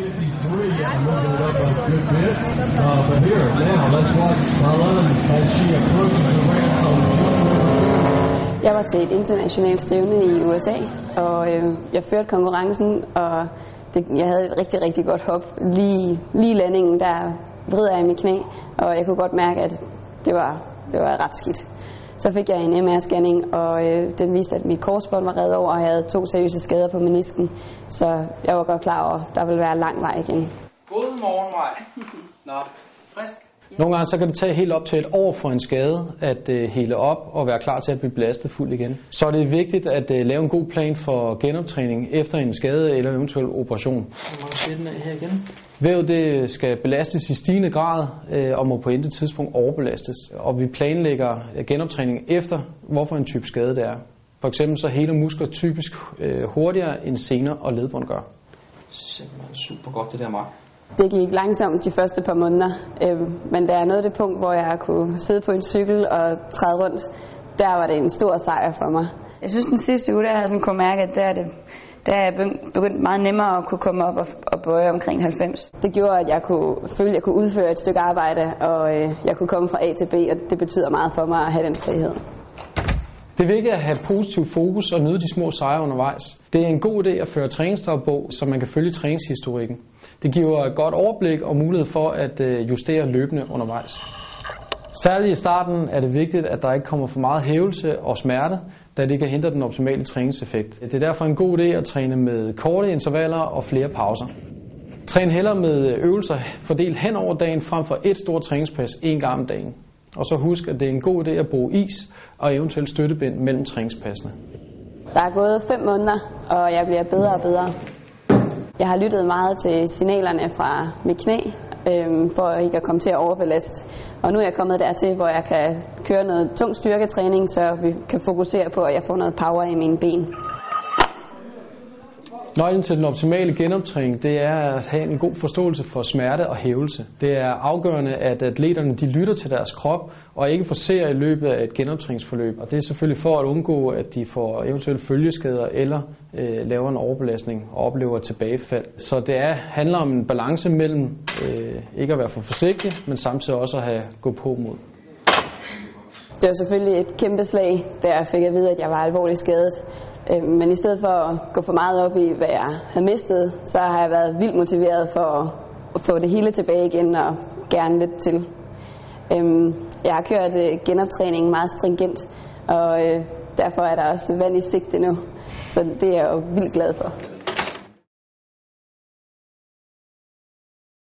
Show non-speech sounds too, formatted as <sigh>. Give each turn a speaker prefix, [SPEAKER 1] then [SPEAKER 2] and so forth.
[SPEAKER 1] 53 and moving it up a good bit. Uh, but here, now, let's watch Helen as she approaches the ramp on
[SPEAKER 2] Jeg var til et internationalt stævne i USA, og øh, jeg førte konkurrencen, og det, jeg havde et rigtig, rigtig godt hop. Lige, lige landingen, der vrider jeg i mit knæ, og jeg kunne godt mærke, at det var, det var ret skidt. Så fik jeg en MR-scanning, og øh, den viste, at mit korsbånd var reddet over, og jeg havde to seriøse skader på menisken. Så jeg var godt klar over, at der ville være lang vej igen.
[SPEAKER 3] God morgen, Maj. <laughs> Nå, frisk.
[SPEAKER 4] Nogle gange så kan det tage helt op til et år for en skade at øh, hele op og være klar til at blive belastet fuldt igen. Så er det vigtigt at øh, lave en god plan for genoptræning efter en skade eller eventuel operation.
[SPEAKER 3] Her igen.
[SPEAKER 4] Væv det skal belastes i stigende grad øh, og må på intet tidspunkt overbelastes. Og vi planlægger øh, genoptræning efter, hvorfor en type skade det er. For eksempel så heler muskler typisk øh, hurtigere end sener og ledbånd gør.
[SPEAKER 3] Simpelthen super godt, det der, Maj.
[SPEAKER 2] Det gik langsomt de første par måneder, øh, men da jeg nåede det punkt, hvor jeg kunne sidde på en cykel og træde rundt, der var det en stor sejr for mig. Jeg synes den sidste uge, der jeg sådan kunne mærke, at der er det der er jeg begyndt meget nemmere at kunne komme op og, og bøje omkring 90. Det gjorde, at jeg kunne føle, at jeg kunne udføre et stykke arbejde, og øh, jeg kunne komme fra A til B, og det betyder meget for mig at have den frihed.
[SPEAKER 4] Det er vigtigt at have positiv fokus og nyde de små sejre undervejs. Det er en god idé at føre træningsdagbog, så man kan følge træningshistorikken. Det giver et godt overblik og mulighed for at øh, justere løbende undervejs. Særligt i starten er det vigtigt, at der ikke kommer for meget hævelse og smerte, da det kan hindre den optimale træningseffekt. Det er derfor en god idé at træne med korte intervaller og flere pauser. Træn heller med øvelser fordelt hen over dagen frem for et stort træningspas en gang om dagen. Og så husk, at det er en god idé at bruge is og eventuelt støttebind mellem træningspassene.
[SPEAKER 2] Der er gået fem måneder, og jeg bliver bedre og bedre. Jeg har lyttet meget til signalerne fra mit knæ, øhm, for ikke at komme til at overbelaste. Og nu er jeg kommet dertil, hvor jeg kan køre noget tung styrketræning, så vi kan fokusere på, at jeg får noget power i mine ben.
[SPEAKER 4] Nøglen til den optimale genoptræning, det er at have en god forståelse for smerte og hævelse. Det er afgørende, at atleterne de lytter til deres krop og ikke forser i løbet af et genoptræningsforløb. Og det er selvfølgelig for at undgå, at de får eventuelle følgeskader eller øh, laver en overbelastning og oplever et tilbagefald. Så det er, handler om en balance mellem øh, ikke at være for forsigtig, men samtidig også at have gå på mod.
[SPEAKER 2] Det var selvfølgelig et kæmpe slag, da jeg fik at vide, at jeg var alvorligt skadet. Øhm, men i stedet for at gå for meget op i, hvad jeg havde mistet, så har jeg været vildt motiveret for at få det hele tilbage igen og gerne lidt til. Øhm, jeg har kørt øh, genoptræningen meget stringent, og øh, derfor er der også vand i sigte nu. Så det er jeg jo vildt glad for.